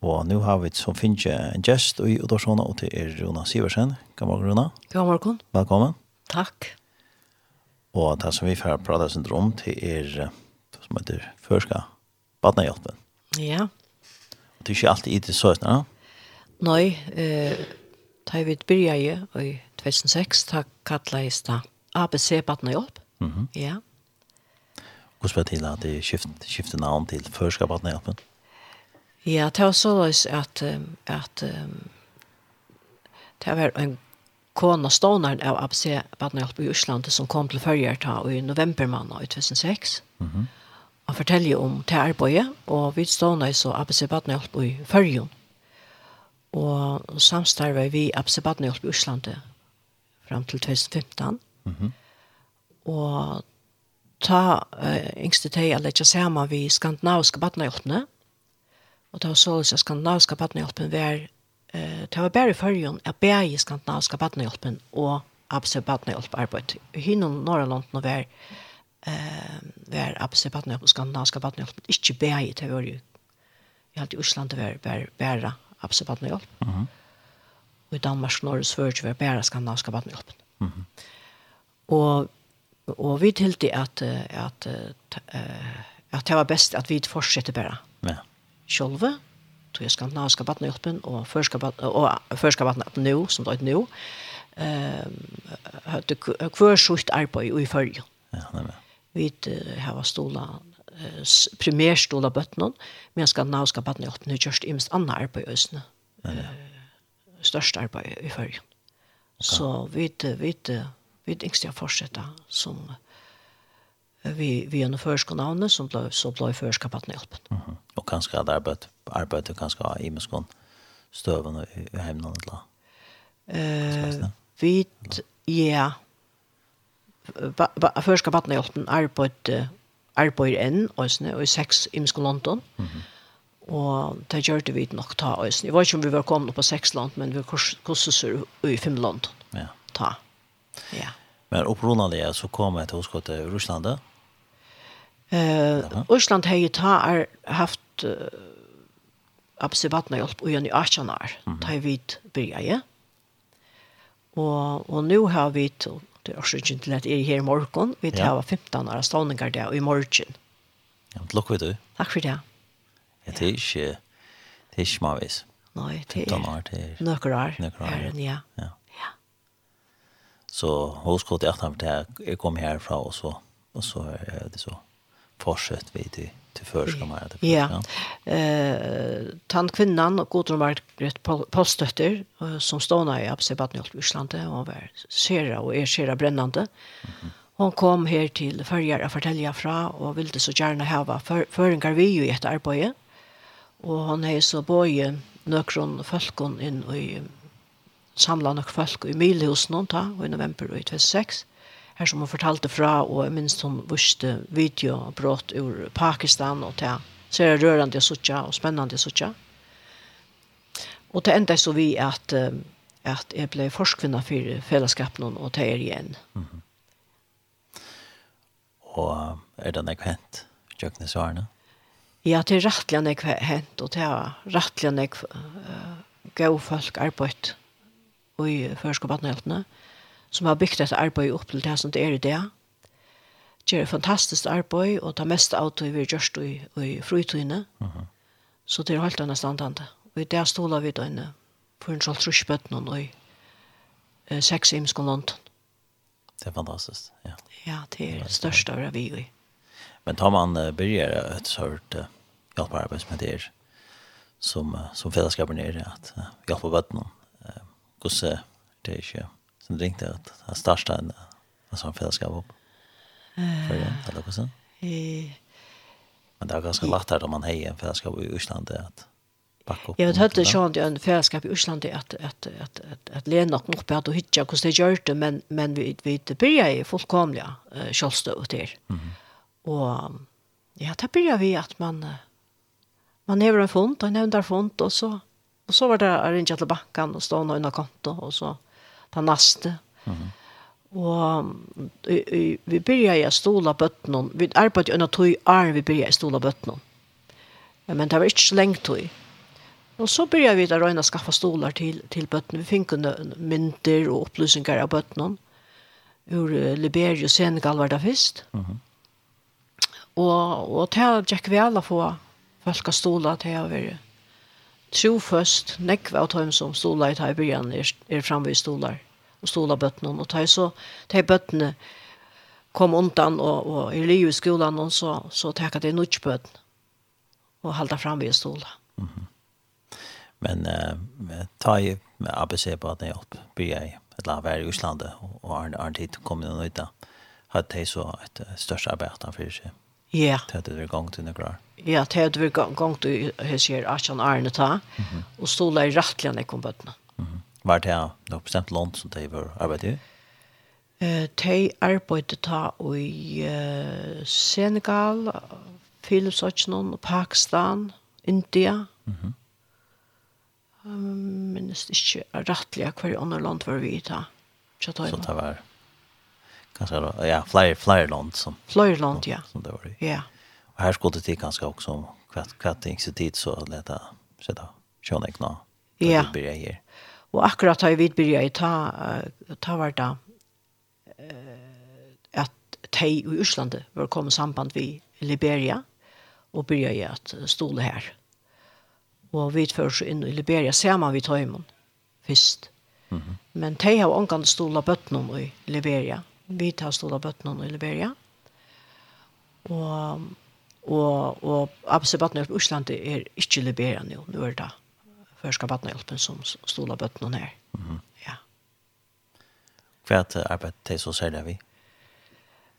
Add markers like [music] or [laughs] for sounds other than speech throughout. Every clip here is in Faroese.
Og nå har vi som finnes en gjest i Udorsona, og til er Rona Siversen. God morgen, Rona. God morgen. Velkommen. Takk. Og det som vi får prate oss om, til er det som heter Førska Badnehjelpen. Ja. Og det er ikke alltid i det søsene, ja? Nei, eh, da vi begynte i 2006, da kallet jeg det ABC Badnehjelp. Mm -hmm. Ja. Hvordan spør det til at det skiftet, skiftet navn til Førska Badnehjelpen? Ja. Ja, det var så løs at, at um, det var en kona stånaren av ABC Badnehjelp i Osland som kom til Førjerta i november måned i 2006. Mm -hmm. Han om det arbeidet, og vi stående så ABC Badnehjelp i Førjen. Og samstarver vi ABC Badnehjelp i Osland fram til 2015. Mm -hmm. Og ta uh, yngste teg å legge sammen vi skandinaviske badnehjelpene, Og det var så at skandinaviske badnehjelpen var, eh, det var bare i førjen at bare skandinaviske badnehjelpen og ABC badnehjelp arbeid. Hinnom norra London var, eh, var ABC badnehjelp og skandinaviske badnehjelp ikke bare, det var jo, i alt i Osland var bare, bare ABC badnehjelp. Mm -hmm. Og i Danmark, Norge, Sverige var bare skandinaviske badnehjelp. Mm -hmm. Og og vi tilti at at at, at det var best at vi fortsetter bare sjølve, tog jeg skandinaviske badnehjelpen og førska badnehjelpen nå, som det er nå, eh hadde hver sutt arbeid i følgen. Ja, nemlig. Vi har stola primærstola bøttene, men skandinaviska badnehjelpen har gjort imens annet arbeid i Østene. Størst arbeid i følgen. Så vi, vi, vi, vi, vi, vi, vi, vi, vi, vi, vi vi en förskolnavne som blev så blev förskapat med hjälpen. Mhm. Mm och kanske hade arbetat arbetat kanske i muskon stöven i hemmen eller. Eh vi ja förskapat med hjälpen arbete arbetar än ösne och sex i muskon London. Mhm. Mm og det gjør det vi nok ta oss. Jeg vet ikke om vi var kommet på seks land, men vi kurser i fem land. Ja. Ta. Ja. Men opprinnelig så kom jeg til å gå til Russlandet, Eh, Island har ju ta er haft uh, observatna hjälp och i 18 år. Ta vi börja, ja. Och och nu har vi till det är sjön till att är här i morgon. Vi tar ja. 15 år ståningar där i morgon. Ja, men lukk vi du. Takk for det. Ja, det er ikke, det er ikke mavis. Nei, det er nøkker år. Nøkker år, ja. ja. ja. Så hos godt jeg kom her fra, og så, og så er det så fortsett vi til till förskamma det. Ja. Eh tann kvinnan och Gudrun Margret Postdotter som ståna i Absebatnjolt i Islande, og var sera og er sera brennande, Hon kom her til Førjar og fortelja fra, og ville så gjerne hava føringar vi jo i et arbeid. Og hon hei så boi nøkron folkon inn i samla nok folk i milhusen hon ta, og i november i 26 her som hun fortalte fra, og jeg minst hun visste videobrott ur Pakistan og til. Så er det rørende å sitte og spennende å sitte. Og til enda så vi at, at jeg ble forskvinna for fellesskapen og til er igjen. Mm -hmm. Og er det noe hent? Kjøkkenes årene? Ja, det er rettelig noe hent, og det er rettelig noe uh, gøy folk arbeid i førskoppatnøytene. Mm som har byggt dette arbeidet opp til det som det er i det. Det er fantastisk arbeid, og det meste av det vi gjørst i, i fritøyene. Uh -huh. Så det er helt annet standande. Og i det stoler vi døgnet for en sånn trusjbøtten og i eh, seks imskon London. Det er fantastisk, ja. Ja, det er det største av det vi i. Men tar man uh, börjar ett sort uh, hjälpa arbets med det som uh, som fällskapen är det att uh, hjälpa vatten. Eh uh, gosse det är ju som ringte att han starta en en en fällskap upp. För det eller vad så? Men det är ganska lätt att man hejer en fällskap i Island att backa upp. Jag vet inte sånt en fällskap i Island att att att att att lena något upp att hitta hur det gör det men men vi vi det börjar ju fullkomliga självstå åt er. Mm. Och ja, det börjar vi att man man har en fond, en nämndar fond och så och så var det arrangerat till banken och stå någon konto och så den neste. Mm -hmm. Og vi, vi byrja i stola bøttene. Vi arbeidde under tog år vi byrja i stola bøttene. Men det var ikke så lenge tog. Og så byrja vi å røyne å skaffe stolar til, til bøttene. Vi fikk mynter og opplysninger av bøttene. Ur Liberia og Senegal var det først. Mm -hmm. Og, og til gikk vel få folk av stolar til å være tro først, nekve av dem som stolar i ta i byen er, er fremme i stolar, og stolar bøttene, og tøy så, tøy bøttene kom undan, og, og i liv i skolan, og så, så takka de bøttene, og halda framme i stolar. Mm -hmm. Men uh, ta i med ABC på at jeg opp blir jeg et land være i Øslandet, og Arne Arne Tid kom inn og nøyta, hadde tøy så et størst arbeid for seg. Ja. Det er det gang til nekrar. Ja, det er det gang til hans her Asjan Arne ta, og stola i rattlian jeg kom bøttene. Var det noe bestemt land som de var arbeidet i? De arbeidet ta i Senegal, Filipsøkjennom, Pakistan, India. Mhm. Um, minnes ikke rettelig hver andre land var vi i ta. Så det var kanske ja, flyer flyer land som. Flyer land, ja. Som det var det. Ja. Och här skulle det kanske också kvatt kvatt inte tid så lätta så där. Sjön ekna. Ja. Det blir här. Och akkurat har vi börjat i ta ta vart då eh att tej i Island var kom samband vi Liberia och började att stola här. Och vi förs in i Liberia ser man vi tar imon. Fist. Mm -hmm. Men tej har ankan stola bötnon i Liberia vi tar stola bøttene i Liberia. Og, og, og ABC Bøttenhjelp Osland er ikke Liberia nå. Nå er det Førska Bøttenhjelpen som stola bøttene her. Mm -hmm. Ja. Hva er det arbeidet til så ser det vi?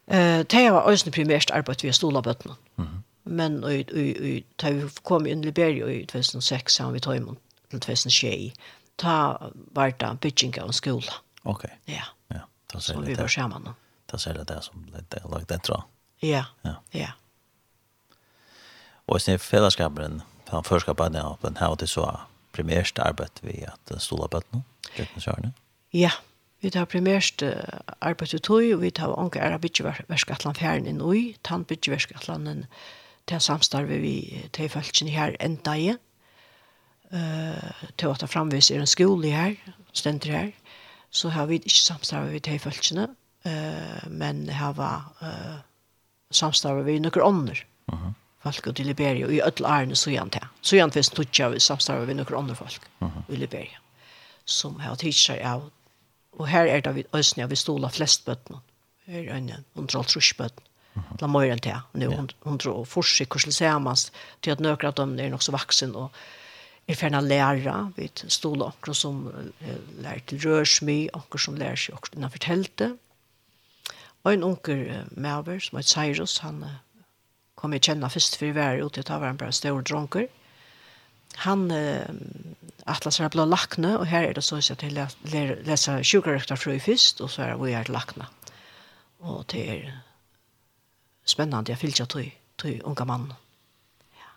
Eh, det har også primært arbeidet ved stola bøttene. Mm -hmm. Men og, og, og, da vi kom inn i Liberia i 2006, så har vi tog imot til 2006. Ta var det bygging av en skola. Ok. Ja. Yeah som vi var sammen. Det så det där som det är lagt det tror Ja, ja. ja. Och sen fällskapen, han förskapen på den här det så primärst arbete vi att stola på nu. Det kan sjön. Ja, vi tar primärst arbete tog och vi tar anka arbete verskatlan färden i nu, tant bitte verskatlanen till samstarve vi till fältchen här ända i. Eh, å ta framvis i en skola här, ständer här så har vi ikke samstarvet vi til følgene, uh, men har vi uh, samstarvet vi noen ånder. Uh -huh. Folk og til Liberia, og i ødel ærene så gjerne til. Så gjerne finnes tog ikke samstarvet vi noen ånder folk uh -huh. i Liberia, som har tidlig seg av. Og her er det vi østene, vi stoler flest bøttene. Her er det 130 bøttene. La mer enn det. hon hon tror, forsikre hvordan det ser man, til at nøkker av dem er nok så vaksen, og er ferdig å lære, vi stod akkurat som lærer til rørsmi, akkurat som lærer seg akkurat han fortelte. Og en unker maver som heter Cyrus, han kom jeg kjenne først for i været ute, da var han bare større dronker. Han eh, atlas er blå lakne, og her er det så at jeg leser sjukerrekter fra i først, og så er vi her lakne. Og det er spennende, jeg fyllt jeg tog, tog unga mannen. Ja.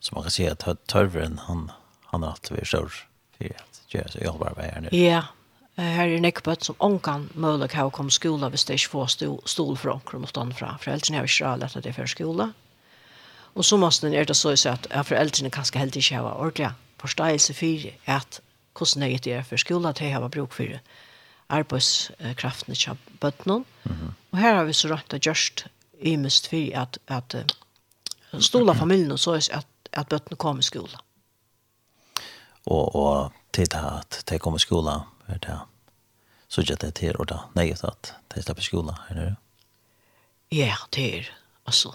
Så man kan si at tørveren, han han har alltid vært stor att göra så jag bara her nu. Ja, her er nekkbøtt som ånkan möjligt har kommet skola hvis det ikke får stol fra ånker mot den fra. Foreldrene har ikke råd att det er for skola. Och så måste er det så att at föräldrarna kanske helt inte har ordentlig forståelse for at hvordan det är för skola att ha bruk för det arbeidskraftene til bøttene. Mm -hmm. Og her har vi så rett og gjørst ymest for at, at stola familien og så at, at bøttene kom i skolen og, og titta at de kommer i skola er det så gjør det til og da nøyet at de på skola er det ja det er altså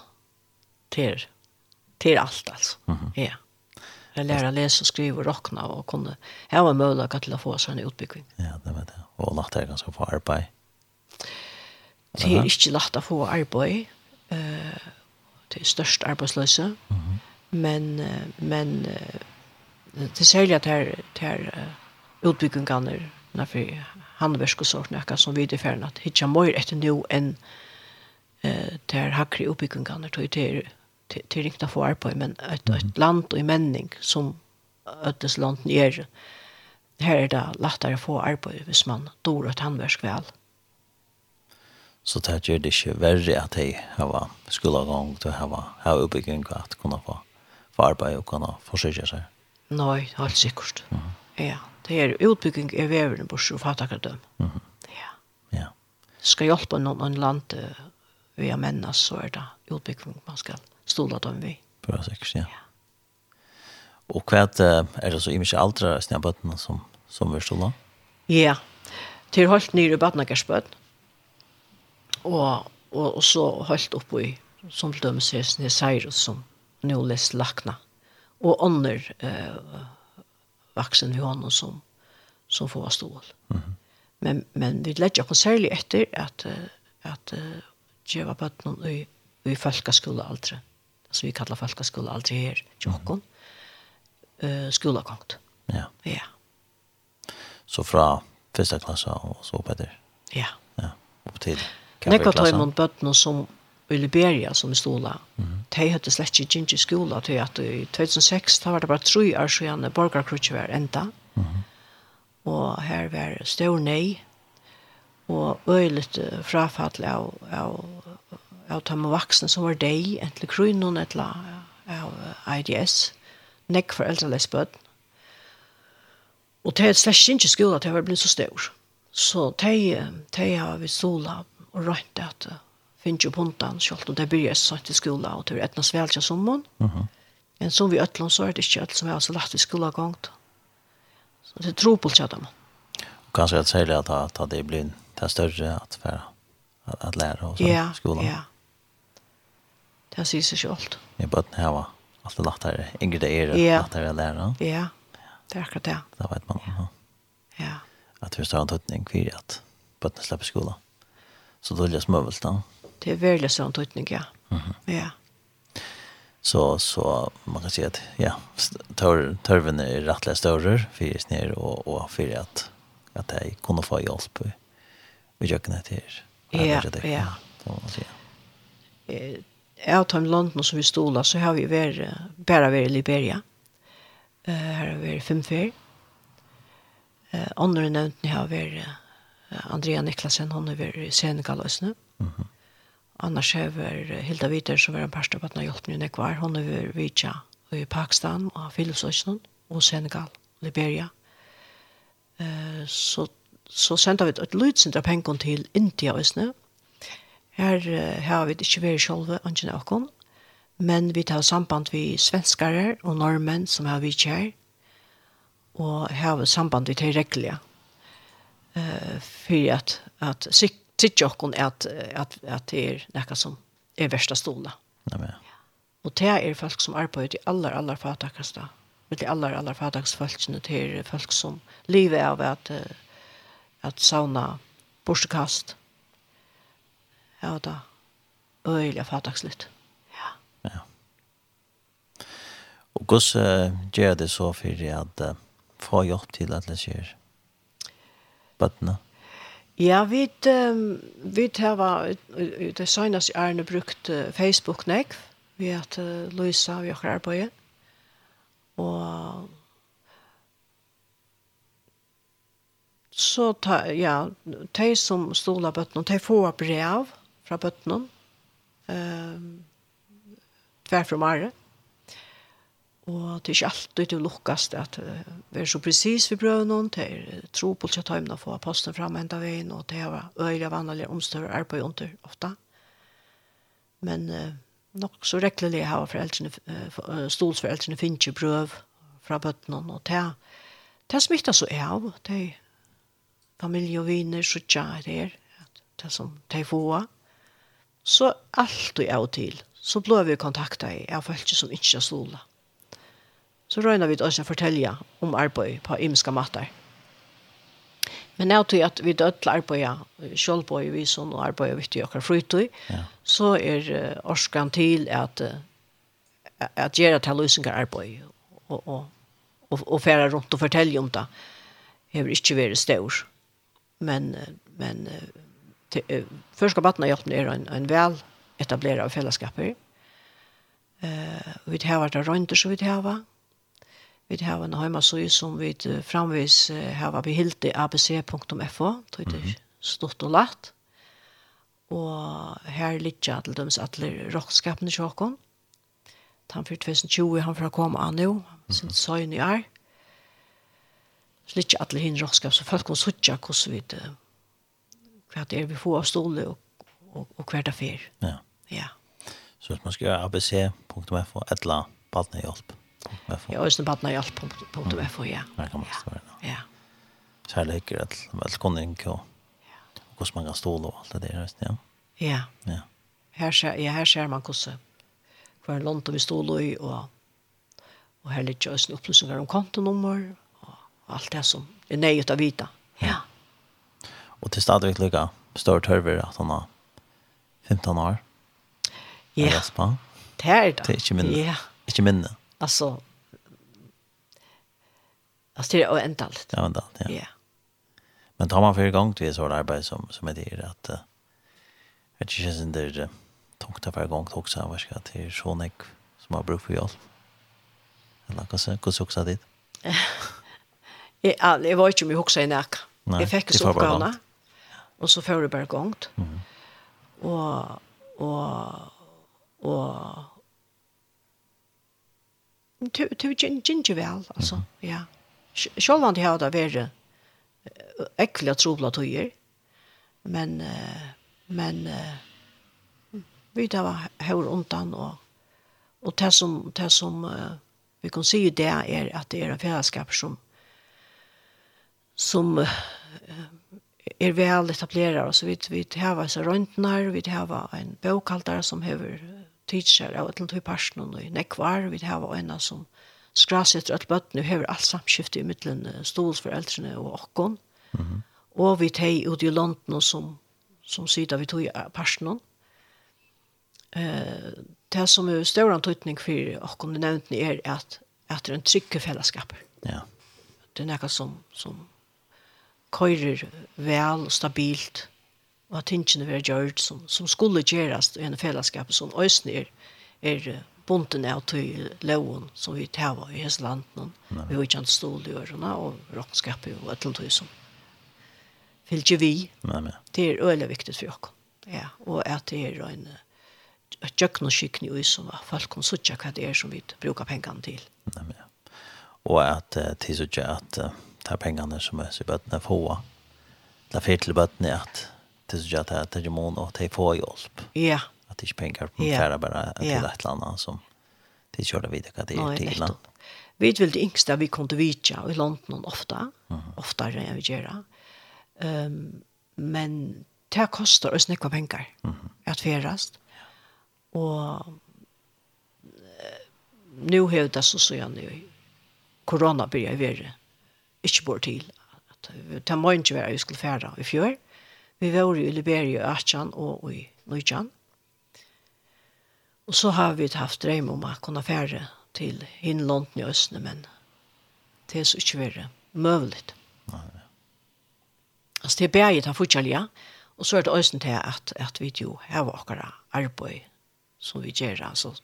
det er det er alt altså mm -hmm. ja Jeg lærer å lese, skrive og råkne, og kunne, ha var mulig til å få sånn utbygging. Ja, det vet jeg. Og lagt er ganske på arbeid. Det er ikke lagt å få arbeid. Uh, det er størst arbeidsløse. Mm -hmm. Men, men uh, det særlig at här her uh, utbyggingene for handverk och sånt nekka som vi er att hitta hitja møyr etter nå enn uh, der hakri utbyggingene til det er till rikta få på men ett ett land och i männing som öttes land er, här är det lättare att få arbeid hvis man dår ett handverk väl Så det gjør det ikke verre at de har skolegang til å ha oppbygging at kunne få, få arbeid og kunne forsøke seg. Nei, helt sikkert. Mm. Ja, det er utbygging av veveren på sju fattar Mhm. Mm. Ja. Ja. Skal hjelpe noen, noen land vi är mennes, så er det utbygging man skal stola dem vi. Bra sikkert, ja. ja. Och er er det så i mye aldre snäbbötterna som, som vi stola? Ja, til holdt nyr i badnagerspøt, og, og, og så holdt oppe i, som dømes her, Cyrus, som nå lest lakna og ånder eh, vaksen vi honom som, som får stål. Mm -hmm. men, men vi lägger oss särskilt efter att, att uh, gjøre på noen i, i folkaskola aldrig. Alltså vi kallar folkaskola aldrig här i Mm -hmm. uh, Ja. Ja. Så från första klasse och så opp etter? Ja. Ja, upp till. Nekva tar imot bøttene som i Liberia, som i Stola, mm de hadde slett ikke gikk i skola til at i 2006 da var det bare tre år siden borgerkrutsk var enda. Mm -hmm. Og her var stor nei og øyelig frafall av, av, av de voksne som var deg, enten grunnen eller av IDS, nekk for eldre lesbød. Og det er slett ikke skola til at det var blitt så stor. Så de, de har vi sola og rønt at finnes jo buntan, selv om det blir så satt i skola, og det er etnas velkja sommeren. Uh -huh. Men som vi øtlån, så er det ikke alt som er så lagt i skola gongt. Så det er tro på kjøtta man. Og kanskje at særlig at, at det blir det større at, for, at, at lære og ja, skolan. Ja, Det sier seg selv alt. I bøtten her var alt det lagt her, yngre det er ja. lagt her å lære. Ja, det er akkurat det. Det vet man. Ja. ja. At vi står en tøtning kvar at bøtten slipper skolan. Så då läs möbeln. Det er veldig sånn tøytning, ja. Mm -hmm. Ja. Så så man kan si at ja, tør, törven er rettelig større, för snir og, og för at, at det kunne få hjelp hjälp vi jökna till. Ja, ja. Så man säger. Eh jag tar London som vi stolar så har vi varit bare vært i Liberia. Eh her har vi vært fem fyr. Eh Andre nevnte har vært varit Andrea Niklasen hon har vært i Senegal også. så. Mhm. Mm Annars hever Hilda Viter, som var en pastor på at han har hjulpet henne kvar. Hun er vidtja i Pakistan, og Filipsøsland, og Senegal, Liberia. Uh, så, så sendte vi et lydsindra pengen til India, visne. Her uh, har vi ikke vært selv, Angela Akon, men vi tar samband vi svenskare og norrmenn som har vi kjær, og har vi samband vi til reglige. Uh, for at, at tycker jag att att att det är näka som är värsta stola. Ja men. Och det är folk som arbetar i alla alla fattigaste. Med de alla alla fattigaste folken det är folk som lever av att att sauna borstkast. Ja då. Öliga fattigsligt. Ja. Ja. Och gus uh, gör det så för att uh, få hjälp till att läsa. Vattnet. Ja, vi um, vi har det senaste ärne brukt uh, Facebook näck. Vi att uh, Luisa vi har arbete. Och så ta ja, de som stolar bøttene, de får brev fra bøttene. Ehm um, tvär från Mare. Og det er ikke alltid det lukkast lukkes det at vi er så precis vi prøver noen, det er tro på ikke tøymene å få posten fram enda veien, og det er øyelig vanlige omstøver arbeid under ofte. Men uh, nok så rekkelig har foreldrene, uh, stolsforeldrene finner ikke prøv fra bøttene, og det, det smittet så av, det er familie og viner, så tja er det, det som de får. Så alt og av og til, så blir vi kontaktet av folk som ikke er stolet så røyner vi oss å fortelle om arbeid på imiske matter. Men jeg tror at vi dødler arbeid, selv på i visen og arbeid vitt i okker frytøy, ja. så er uh, orskan til at, uh, at gjøre til løsninger arbeid og, og, og, og fære rundt og fortelle om det. Jeg vil ikke være stør. Men, men til, uh, først skal battene hjelpe er en, en vel etableret av fellesskaper. Uh, vi har vært rundt, så vi har vært Vi har en heimasøy som vi framvis har behilt i abc.fo, det er stort og lagt. Og her ligger til dømes alle rockskapene til åkken. Han for 2020, han får komme an nå, sin søgn i er. Så ligger alle hinn rockskap, så folk kan sitte hvordan vi det hva det er vi får av ståle og, og, og hver det fer. Ja. ja. Så hvis man skal gjøre abc.fo, et eller annet, på hjelp. Ja, og snabbt når hjelp på FO, ja. Ja, kan man stå, ja. Ja. Kjærlighet, velkommen, og hvordan man kan stole og alt det der, ja. Ja. Ja. Her ser, ja, her ser man hvordan hver en lånt vi stå i, og, og her litt også opplysninger om kontonummer, og alt det som er nøyet å vite. Ja. Og til stadig lykke, større tørver at han har 15 år. Ja. Det er det. Det er ikke minne. Ja. Ikke minne. Alltså Alltså det är ändalt. Ja, ändalt, ja. Ja. Men tar man för igång till sådana bara som, som är det att uh, jag tycker att det är tungt att vara igång också vad ska till Sonic som har bruk för oss. Eller kanske gå så också dit. Ja, jag var inte mycket också i näck. Jag fick så uppgåna. Och så får det bara gångt. Mm. Och, och, och, du du ginger väl alltså ja själv han har det vara äckliga trubbla tøyer. men men vi där var hör undan och og det som det som vi kan se det är att det är en fellesskap som som er väl etablerer så vi vi har så runt när vi har en bokhållare som har teacher av til tog parsen og nei kvar vi har en ena som skrasetter at bøttene hever alt samskiftet i midtelen stolsforeldrene og åkken. Mm -hmm. Og vi tar ut i London som, som sida vi tog parsen. Eh, det som er større antydning for åkken du nevnte er at, at det er en trygge fellesskap. Ja. Det er noe som, som køyrer vel og stabilt og at tingene vil gjøre som, som skulle gjøres i en fellesskap som øsne er, er bunten av til loven som vi tar i hele landet. Vi har ikke en stål i ørene og råkskapet og et eller annet som fylgjer vi. Nei, men. Det er øyelig viktig for oss. Ja, og at det er en jøkken og skikken i som folk kan sitte hva det er som vi bruker pengene til. Nei, men. Og at uh, til så ikke at uh, de pengene som er så bøttene få. Det er fyrt til bøttene at det så att det är mån och det får hjälp. Ja. Att det inte pengar på färra bara till ett land som det kör det vidare till ett till land. Vi vet det yngsta vi kom Vitja i London ofta, mm. oftare än vi gör. Um, men det kostar oss nekva pengar mm. att färast. Och nu har det så så jag nu corona börjar vara inte bort till. Det må inte vara vi skulle färra i fjör. Mm Vi var i Liberia i Achan og i Nujan. Og så har vi haft dreim om å kunne fære til hinlånden i Østene, men det er så ikke verre. møvelig. Altså det er berget av fortjellige, og så er det Østene til at, at vi jo har våkere arbeid som vi gjør, altså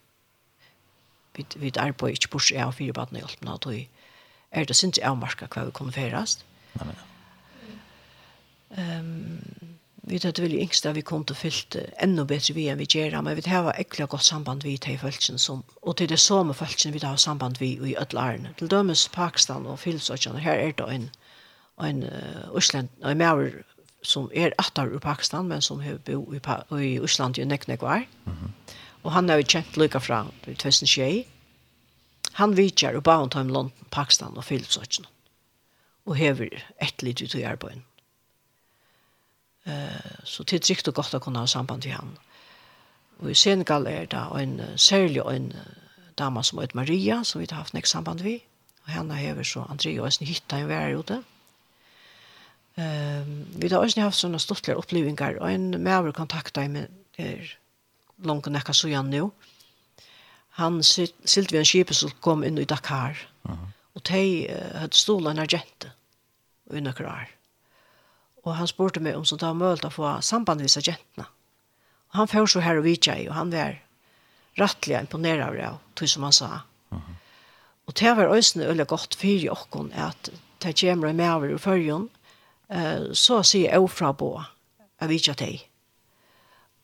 vi, vi arbeid ikke bort av fire badene i Østene, og er det synes jeg avmarka hva vi kommer færast. nei Um, vi vet at det veldig yngste vi kom til fyllt enda bedre vi enn vi gjør, men vi har ekkert godt samband vi til følelsen som, og til det samme følelsen vi har samband vi i ødelærene. Til dømes Pakistan og Filsøkjene, her er det en, en uh, Øsland, en maver som er attar ur Pakistan, men som har bo i, pa i Øsland i nek kvar. Mm -hmm. Og han har jo kjent lykka fra 2021. Han vidtjer og ba om London, Pakistan og Filsøkjene, og hever et litt ut i arbeidet så det er riktig godt å kunne ha samband til han. Og i Senegal er det en særlig en dama som heter Maria, som vi har haft nek samband vi. Og henne hever så Andrea og sin hytta i vær ute. Um, vi har også haft sånne stortlige opplevinger, og en maver kontakta i med er langt nekka så igjen nå. Han silt vi en kjip som kom inn i Dakar, uh -huh. og de uh, hadde stolen en argente, i noen år og han spurte meg om som det var mulig å få samband med jentene. Og han får så her og vidtja i, og han var rettelig imponeret av det, tog som han sa. Mm -hmm. Og det var også veldig godt for i åkken, at det kommer med over i førjen, eh, så sier jeg fra på, jeg vidtja til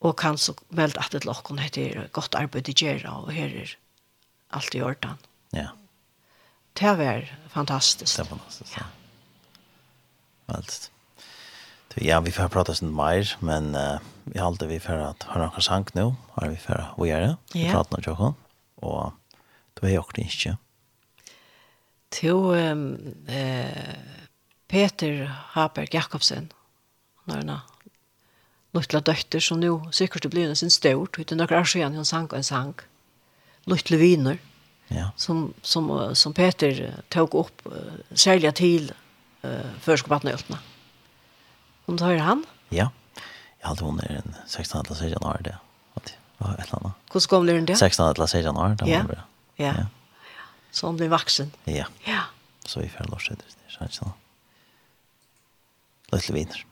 og kan så melde at det lokken heter godt arbeid i gjøre, og her er alt i orden. Ja. Det var fantastisk. Det var fantastisk, ja. ja. Alt. Ja, vi får prata sånt mer, men uh, vi har alltid vi får att höra några sank nu. Har vi för att göra. Vi yeah. pratar något Jokon. Och då är jag också inte. Till um, eh, Peter Haberg Jakobsen. Han har en dötter som nu säkert blir en sin stort. Utan några år sedan han sank och en sank. Luttla viner. Ja. Som, som, som Peter tog upp uh, sälja till uh, förskottvattnet. Mm Om du hører han? Ja. Jag hade hon är en 16. eller 16. år det. Vad er ett annat. Hur ska hon bli det? 16. eller 16. år då Ja. ja. ja. Så hon blir vuxen. Ja. Ja. Så vi får lov det. så här så. Lite Løtlig viner.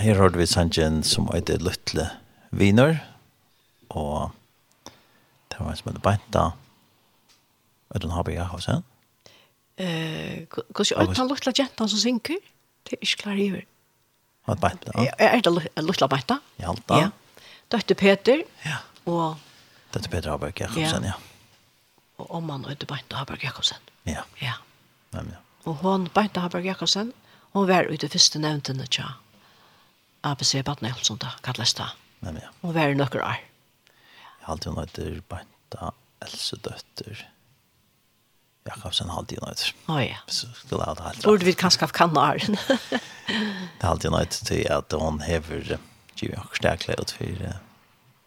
her har vi sangen som heter Løtle Viner, og det var en som heter Beinta, og den har vi her hos henne. Hvordan er det Løtle Jenta som synker? Det er ikke klar i hver. Har det Beinta? Er det Løtle Beinta? Ja, da. Ja. Døtte Peter, ja. og... Døtte Peter Haberg Jakobsen, ja. Og om han heter Beinta Haberg Jakobsen. Ja. Ja. Nei, ja. Og hon, Beinta Haberg Jakobsen, hon var ute første nevntene tja ABC Bad som det kalles da. Nei, ja. Og være nøkker år. Jeg har alltid nødt til Banta, Else døtter, Jakobsen har alltid nødt. Å ja. Så skulle jeg ha det helt rett. Borde vi kanskje av kanaren. [laughs] det er alltid nødt til at hun hever Jimmy Jakob Stærkle ut for,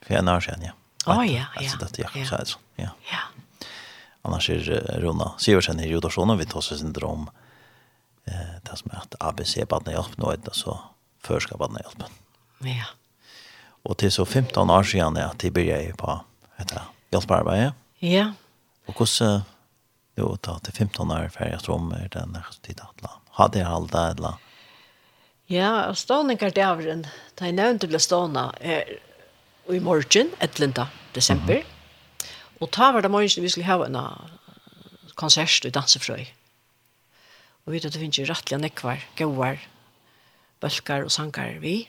for en år siden, ja. Å ja, ja. Else døtter Jakobsen, ja. Ja. ja. Annars er Rona Sivertsen i Jodarsson, og vi tar oss en drøm eh, det som er at ABC-badene hjelper nå, så førskapet hjelpen. Ja. Og til så 15 år siden at jeg begynte på etter hjelpearbeidet. Ja. Og hvordan jo ta til 15 år før jeg tror med den tid at la. Hadde jeg holdt det eller? Ja, og stående kartjaveren, da jeg nevnte ble stående, er i morgen, 11. desember. Mm -hmm. Og ta var det morgen vi skulle ha en konsert i Dansefrøy. Og vi vet at det finnes jo rettelig nekvar, gauar, bølkar og sankar vi.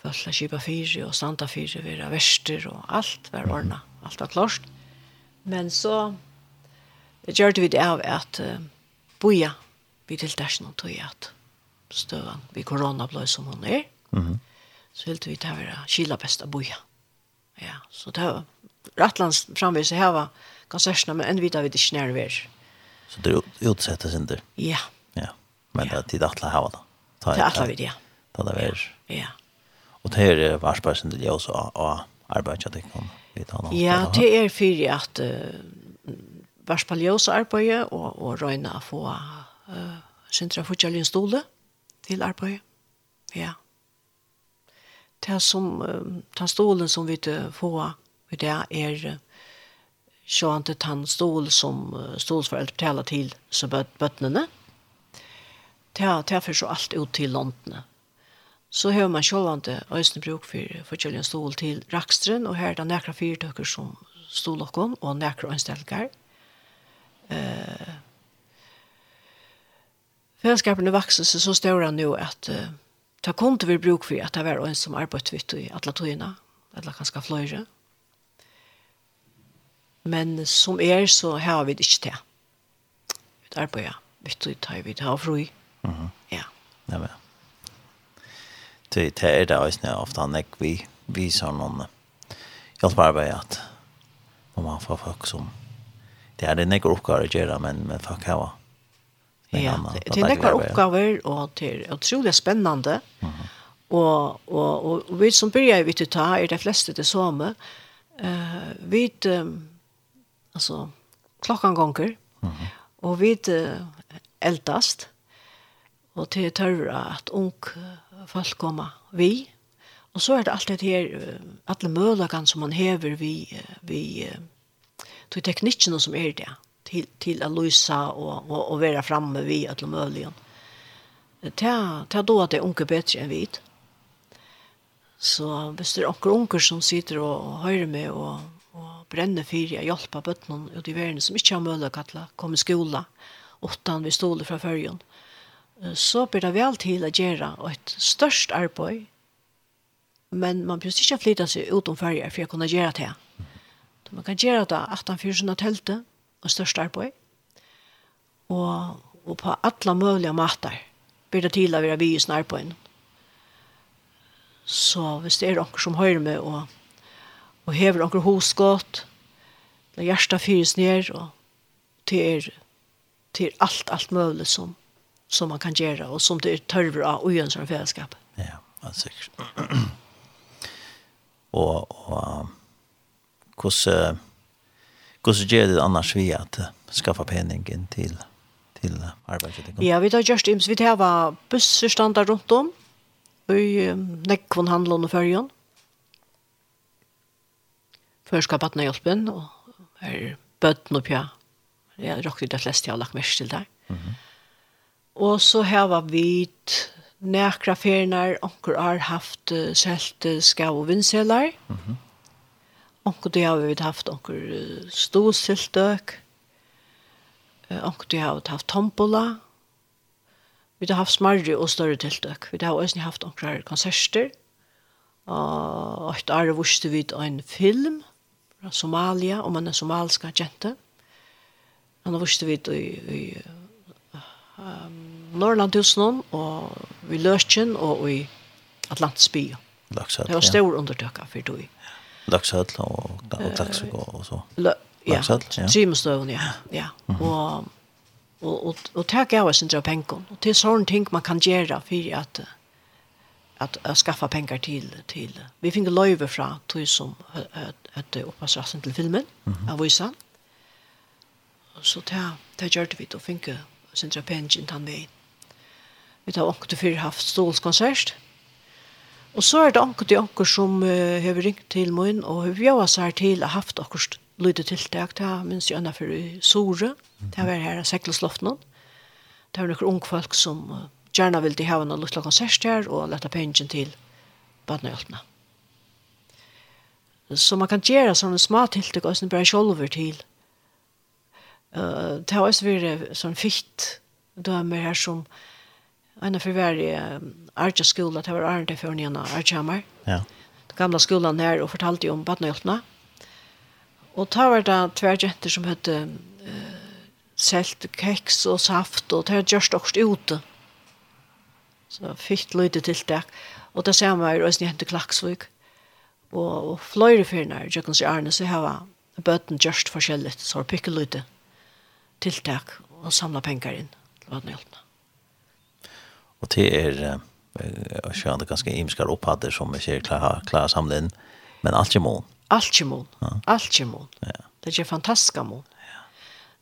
Følla kipa fyri og standa fyri vera verster og alt var ordna. Alt var klart. Men så gjør vi det av at uh, boja vi til dersen og tog at støvan vi korona blei som hun er. Mm -hmm. Så helt vi til å være kila besta boja. Ja, så det var rettlands framvis hava konserterna men enn vita vi det ikke. Så det utsettes inte? Ja. Ja, men ja. det at det hava det. Ta, er alle vi, det, ja. Ta det vær. Ja. Og det er varspersen til jeg også av arbeidet jeg kan vite han. Ja, det er fyrir at uh, varspaljøs arbeidet og, og røyne å få uh, Sintra Futjalin stole til arbeidet. Ja. Det er som, uh, den stolen som vi får i det er uh, sjående den stol som uh, stolsforeldre betaler til så bøttene. Bøt ta ta för så allt ut till London. Så hör man självande øyne bruk for forskjellige Julian stol till og och er det några fyrtøkker som stol och kom och några anställningar. Eh Fällskapen växer sig så stora nu att uh, ta konto vi bruk for at det var en som arbetar vidt i alle togene, eller kanske flöjre. Men som er så har vi det inte til. Vi arbeider vidt i tar vi det har fri. Mhm. Ja. Ja, men. Det det är det också när ofta när vi vi så någon jag bara bara att om man får folk som det är det några uppgifter att göra men men fuck how. Ja, det är några uppgifter och det är otroligt spännande. Mhm. Og, og, og, og vi som begynner vi til å ta er de fleste det samme. Uh, vi um, altså klokkan gonger mm -hmm. og vi uh, eldast og til tørre at ung folk kommer vi. Og så er det alltid her, alle mølagene som man hever vi, vi til teknikkene som er det, til, til å løse og, og, og være fremme vi alle mølagene. Det er da at det er unge bedre enn vi. Så hvis det er onker unger som sitter og, og hører med og, og brenner for å hjelpe bøttene ut i verden som ikke har kommer i skolan. åttan vi stoler fra førjen, så blir det vel til å gjøre et størst arbeid, men man blir ikke flytta seg utom färger for å kunne gjøre det. Så man kan gjøre det 18-4 teltet, og størst arbeid, og, og på alle mulige mater blir det til å være vi i snarbeid. Så hvis det er noen som hører med og, og hever noen hos godt, det er hjertet fyres ned, og til, til alt, alt mulig som som man kan göra och som det er törver av och göra som fällskap. Ja, man säkert. [clears throat] och och hvordan kus ger det annars vi att skaffa penningen till till arbetet. Ja, vi tar just ims vi tar var bussar standa runt om i Nekkvon handlån og fyrjon. Før skal battene hjelpen, og her bøtten opp, ja. Jeg råkte det fleste jeg har lagt mest til der. Mm. Og så har vi nekra ferner, onker har haft uh, selt uh, skav og vindselar. Mm -hmm. Onkur det har vi haft onker uh, ståsiltøk. Uh, onker det har vi haft tombola. Vi har haft smarri og større tiltøk. Vi har også haft onkur konserter. Og et år vurste vi en film fra Somalia, om en somalska jente. Han vurste vi i, i um, Norrlandhusen og i Løsjen og i Atlantsby. Laksøt, det var stor undertøkka for du. Laksøt og, og Klaksøk og så. Laksøt, ja. Trymestøven, ja. ja. Og og og og tak av sin drap pengon og til sån ting man kan gjera for at at at skaffa pengar til til. vi fick løyve fra till som att uppassa sen til filmen av visan så ta ta gjorde vi to finke sin pengen tann vei. Vi har ångt og haft stålskonsert. Og så er det ångt og ångt som uh, har ringt til mun og har bjøa seg til og haft akkurat lydet tiltak. Det er minst jo anna fyrir Sore. Det har vært her av Seklosloftene. Det er noen ungfolk som uh, gjerne vil de hava noen luttla konsert her og lette pengen til badnøyaltene. Så man kan gjøre sånne små tiltak og sånn bare sjolver til Uh, det har også vært sånn fikt dømer her som en av forverre um, Arja skola, det var Arne før Arja Arjahammer. Ja. Den gamla skolan her og fortalte om badnehjelpene. Og da var det tver jenter som hette uh, selt keks og saft og det har gjørst også ute. Så fikk løyde tiltak. Og det ser man jo også jenter hente Klaksvik. Og, og fløyre fyrner, Jøkens kan Arne, så har bøten gjørst forskjellig, så har pikkeløyde. Ja tiltak og samla pengar inn til vatnhjelpene. Og det er og sjøen det ganske imskar opphatter som vi ser klar, klar samle inn, men alt er mån. Alt er mån, ja. alt er mån. Ja. Det er fantastisk mån. Ja.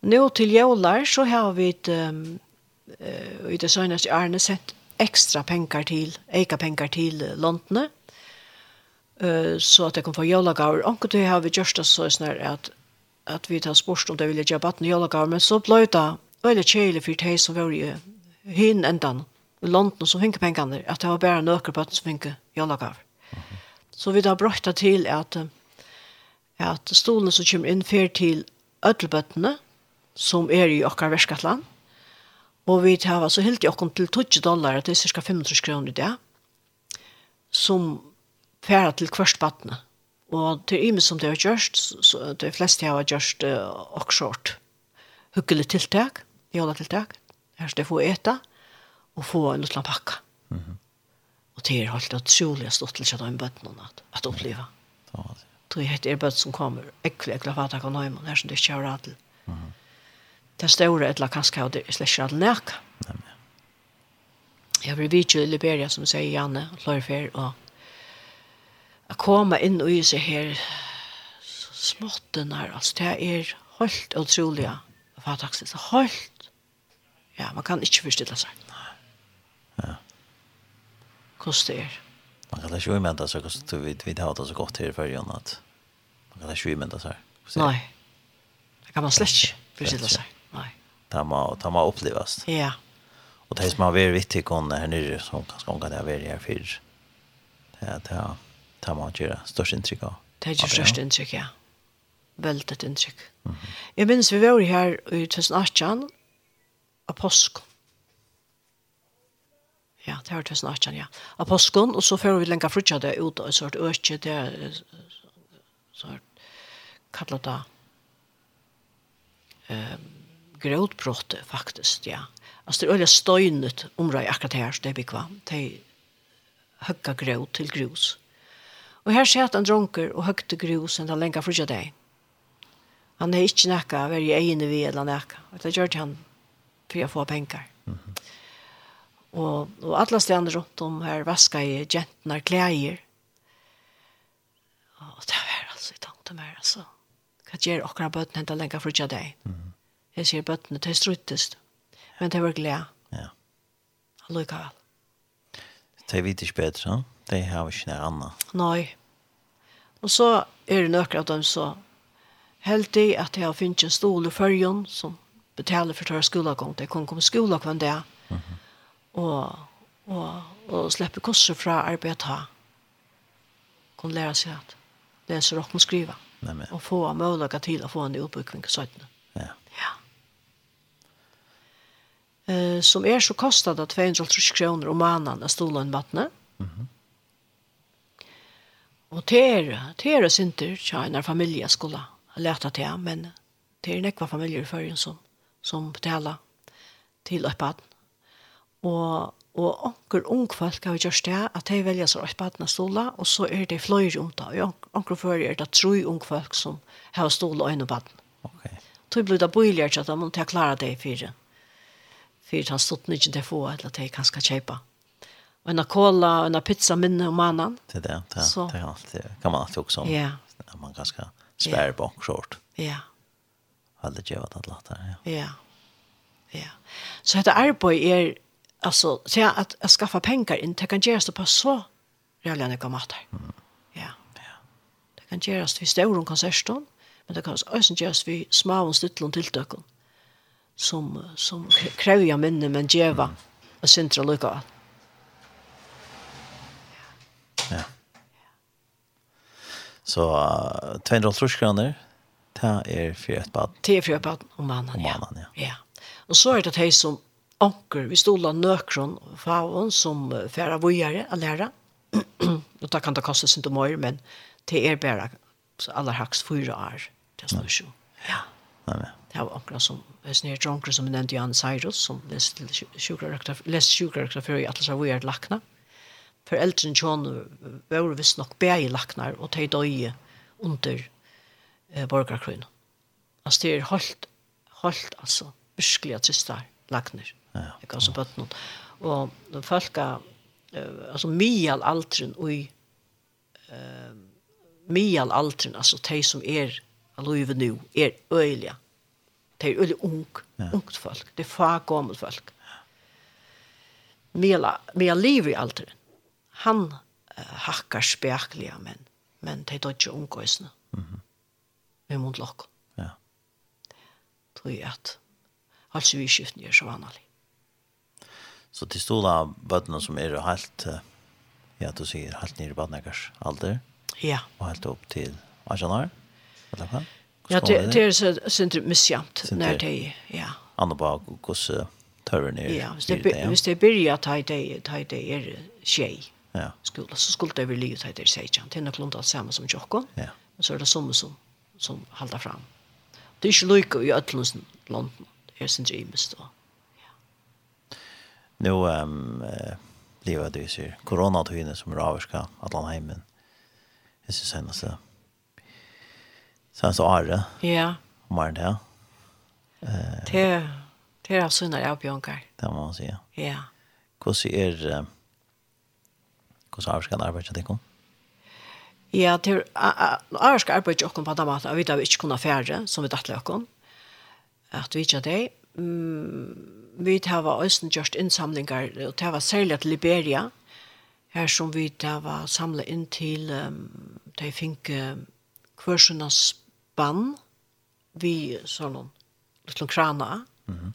Nå til jævlar så har vi et, um, uh, i det søgneste årene sett ekstra pengar til, eika penger til landene, uh, så at jeg kan få jævlagaver. Og det har vi gjort det så snar at at vi tar spørst om det ville gjøre baden i jolagav, men så ble det veldig kjelig for de som var i hyn endan, i London som finner pengene, at det var bare nøkker baden som finke jolagav. Så vi tar brøkta til at, at stolen som kommer inn fer til ødelbøttene, som er i okkar verskatland, og vi tar så helt i okkar til 20 dollar, at det er cirka 500 kroner i det, som færa til kvørst baden, Og til ymes som det har gjørst, så de fleste har gjørst uh, okkshort. Hyggelig tiltak, jola tiltak. Her skal de få eta og få en liten pakka. Mm -hmm. Og det er helt utrolig stort til at de bøttene at, at oppleve. Ja, det Tog jeg heter bøtt som kommer, ekkelig, ekkelig fatak og nøyman, her som det ikke har radel. Mm. Det store etla kanskje av det er slett ikke radel nækka. Nei, men. Jeg var vidtjøy i Liberia, som sier Janne, og Lørfer og å komme inn og i seg her småtten her, altså det er helt utrolig fatakst, helt ja, man kan ikke forstille seg. Ja. Hvordan det er. Man kan ikke umenta seg hvordan vi, vi har det så godt her i førjen at man kan ikke umenta seg nei. Det kan man slett ikke forstille seg nei. Det må, det må oppleves ja. Og det som har vært vittig her nere som kanskje omgang det har vært her før det er det tar man gjøre størst inntrykk av. Det er ikke størst inntrykk, ja. Veldig inntrykk. Mm -hmm. Jeg minns vi var her i 2018 av påsken. Ja, det var 2018, ja. Av påsken, og så får vi lenge frutja det ut og så er det øke, det er sort kallet det um, gråtbrott, faktisk, ja. Altså, det er veldig støynet området akkurat her, det er bygget. Det er høyga gråt til grus. Ja Og her sier han dronker og høgte grus enn han lenga frutja deg. Han er ikke nekka vær i egne vi eller nekka. Og det gjør han for å få penger. Mm -hmm. og, og alle stedene rundt om her vaska i jentene klæger. Og det var altså i tanke om her, altså. Hva gjør akkurat bøtene hentet lenga frutja deg? Mm -hmm. Jeg sier bøtene, til struttest. Men det var glede. Ja. Han lukket vel. Det er vidt ikke bedre, sånn? Det har vi ikke noe annet. Nei. Og så er det nøkker av dem så helt i at jeg har finnet en stol i førjen som betaler for tørre skolegång. Det kan komme skola hver dag. Mm -hmm. Og, og, og slipper kurser fra arbeid her. Kan lære seg at lese og og skrive. Nei, og få mulighet til å få en utbygging i søttene. Ja. Ja. Eh, som er så kostet det 250 kroner om måneden av stolen vattnet. Mm -hmm. Og det er, det er synder til en familie skulle lete til, men det er nekva familier i førjen som, som betaler til oppbaden. Og, og onker ung folk har gjort det, at de velger seg oppbaden av stola, og så er det fløyre om det. Og onker fører er det tre ung folk som har stola og oppbaden. Ok. Tog blir det bøyligere til at de må klare det i fire. Fyrt han stod ikke til å få, eller til han skal kjøpe. Og en cola en pizza minne om mannen. Det er det, så. det, allt, alltid, kan man alltid också. Ja. Yeah. Man ganska spär bak short. Ja. Aldrig ge vad det låter. Ja. Ja. Ja. Så det arbete är alltså så jag att, att skaffa pengar in det kan göras det på så jävla mycket mat. Mm. Ja. Ja. Det kan göras vi stora konserter, men det kan også göras vi små och stilla som som kräver minne men gjeva mm. och centrala lycka. Ja. Så uh, 250 kroner, det er for et bad. Det er for et bad om mannen, ja. Mannen, ja. ja. Og så er det de som anker, vi stoler nøkron fra henne som færre vujere å lære. og da kan det koste sin domøyer, men det er bare så aller haks fyra år. Det er snart Ja. Nei, nei. Det var akkurat som, hvis ni dronker som nevnte Jan Cyrus, som leste sjukrøkter før i Atlas av vujere lakna. Ja foreldrene John var visst nok bæg laknar, og de døye under eh, borgerkrøyene. Altså, det er holdt, holdt altså, virkelig at siste lacknar. Ja, Jag kan så altså bøtten. Og folka eh altså, mye av og i, eh, mial altren, altså, de som er alluive nu, er øyelige. De er øyelige ung, ja. ungt folk. Det er fagommet folk. Mela, Mye liv i altren han uh, hakkar spekliga men men det er ikke ungkoisna. Mm -hmm. vi må lukke. Ja. Tror jag att alltså vi skiftar gjør så vanlig. Så till stora bøttene som er helt ja, du sier helt ner i vattnägars alder. Ja. Og helt upp till Ajanar. Eller hva? Ja, det, det er så synd missjämt når de, ja. Anna på hvordan tørren er? Ja, hvis det hvis det börjar ta i det ta i det är tjej ja. skola så skulle det väl lyda det säger jag till något lundat samma som Jocko. Ja. Men så är det som som som håller fram. Det är ju lika i Atlanten London. Det är sin James då. Nu ehm lever det ju corona då som raviska Atlantheimen. Det är sen så. Sen så är det. Ja. Mer det. Eh. Det det är såna där bjönkar. Det må man jag. Ja. Hur ser hvordan arbeidet kan arbeide til kom? Ja, til arbeidet skal arbeide til dere på den måten, vi vet at vi ikke færre, som vi dattelig dere. At vi ikke det. Vi har også gjort innsamlinger, og det var særlig til Liberia, her som vi tar var samlet inn til um, de fikk uh, kvørsenes band vi sånn noen liten krana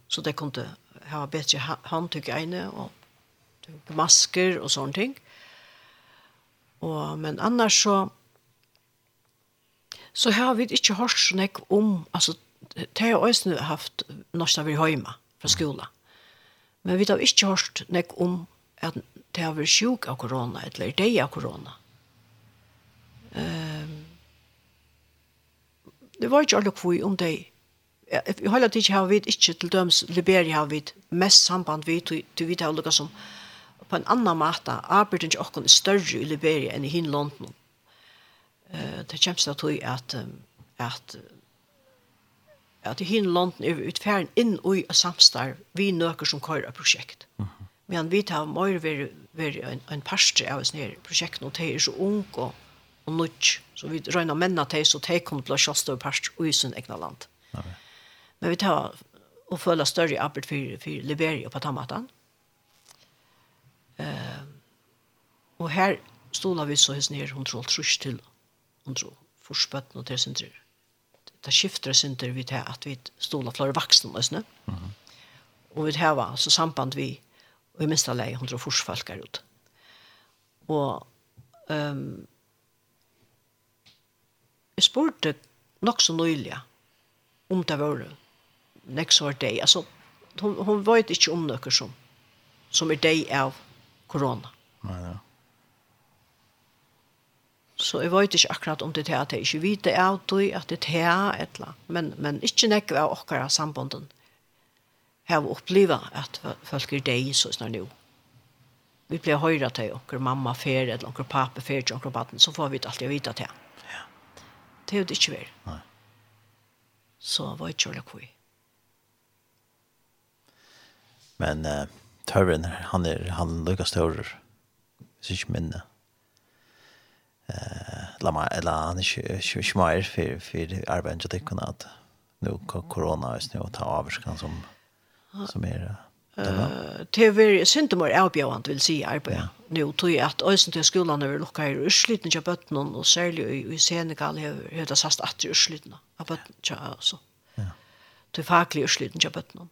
så det kunne ha bedre handtøk egne og masker og sånne ting Og, men annars så så har vi ikke hørt så nek om, altså, det har også haft norsk av vi høyma fra skolen. Men vi har ikke hørt nek om at det har vært sjuk av korona, eller det av korona. Um, det var ikke alle kvui om det. I hele tiden har vi ikke til døms Liberia har vi mest samband vi, til vi har lukket som på en annan måte arbeider ikke åkken større i Liberia enn i hin London. Uh, det kommer til at, tog at, at at i hin London er utferden inn og i samstarv vi nøker som kører av prosjekt. Mm -hmm. Men vi tar mer ved, ved en, en parstre av oss nere prosjekten, og de er så ung og, og nødt. Så vi røyner mennene til, så de kommer til å kjøste over parstre i sin egna land. Okay. Men vi tar og føler større arbeid for, for Liberia på den måten. Eh, og her stola vi så hos nere, hun tror trus til 100 forspøtten og til sin sindre. Det skifter sindre vi til at vi stola flere vaksne, løsne. Mm -hmm. Og vi heva altså samband vi og i minsta leie hun tror 100 forsfalkar ut. Og um, jeg spurte nok så nøylig om det var next så var det. Altså, hun, hun vet ikke om noe som, som er det av korona. Nei, ja. Så jeg vet ikke akkurat om det er at jeg ikke vet det av det, at det er et eller annet. Men, men ikke nekker av akkurat sambanden. Jeg har opplevd at folk er deg så snart nå. Vi blir høyre til okker mamma fer, eller akkurat pappa fer til akkurat baden, så får vi alltid vite til. Ja. Det er jo det ikke vært. Nei. Så var det ikke hva det. Men... Uh Tørren, han er, han lykkes større, hvis ikke minne. Eh, la meg, eller han er ikke mer for, for arbeidet til ikke at nå korona er nå ta avskan som, som er det Uh, det er veldig syndemor avbjørende, vil si arbeid. Ja. Nå tror jeg at øyne til skolen er lukket her utsliten til bøttene, og særlig i, i Senegal har det sagt at det er utsliten av bøttene. Ja. Til faglig utsliten til bøttene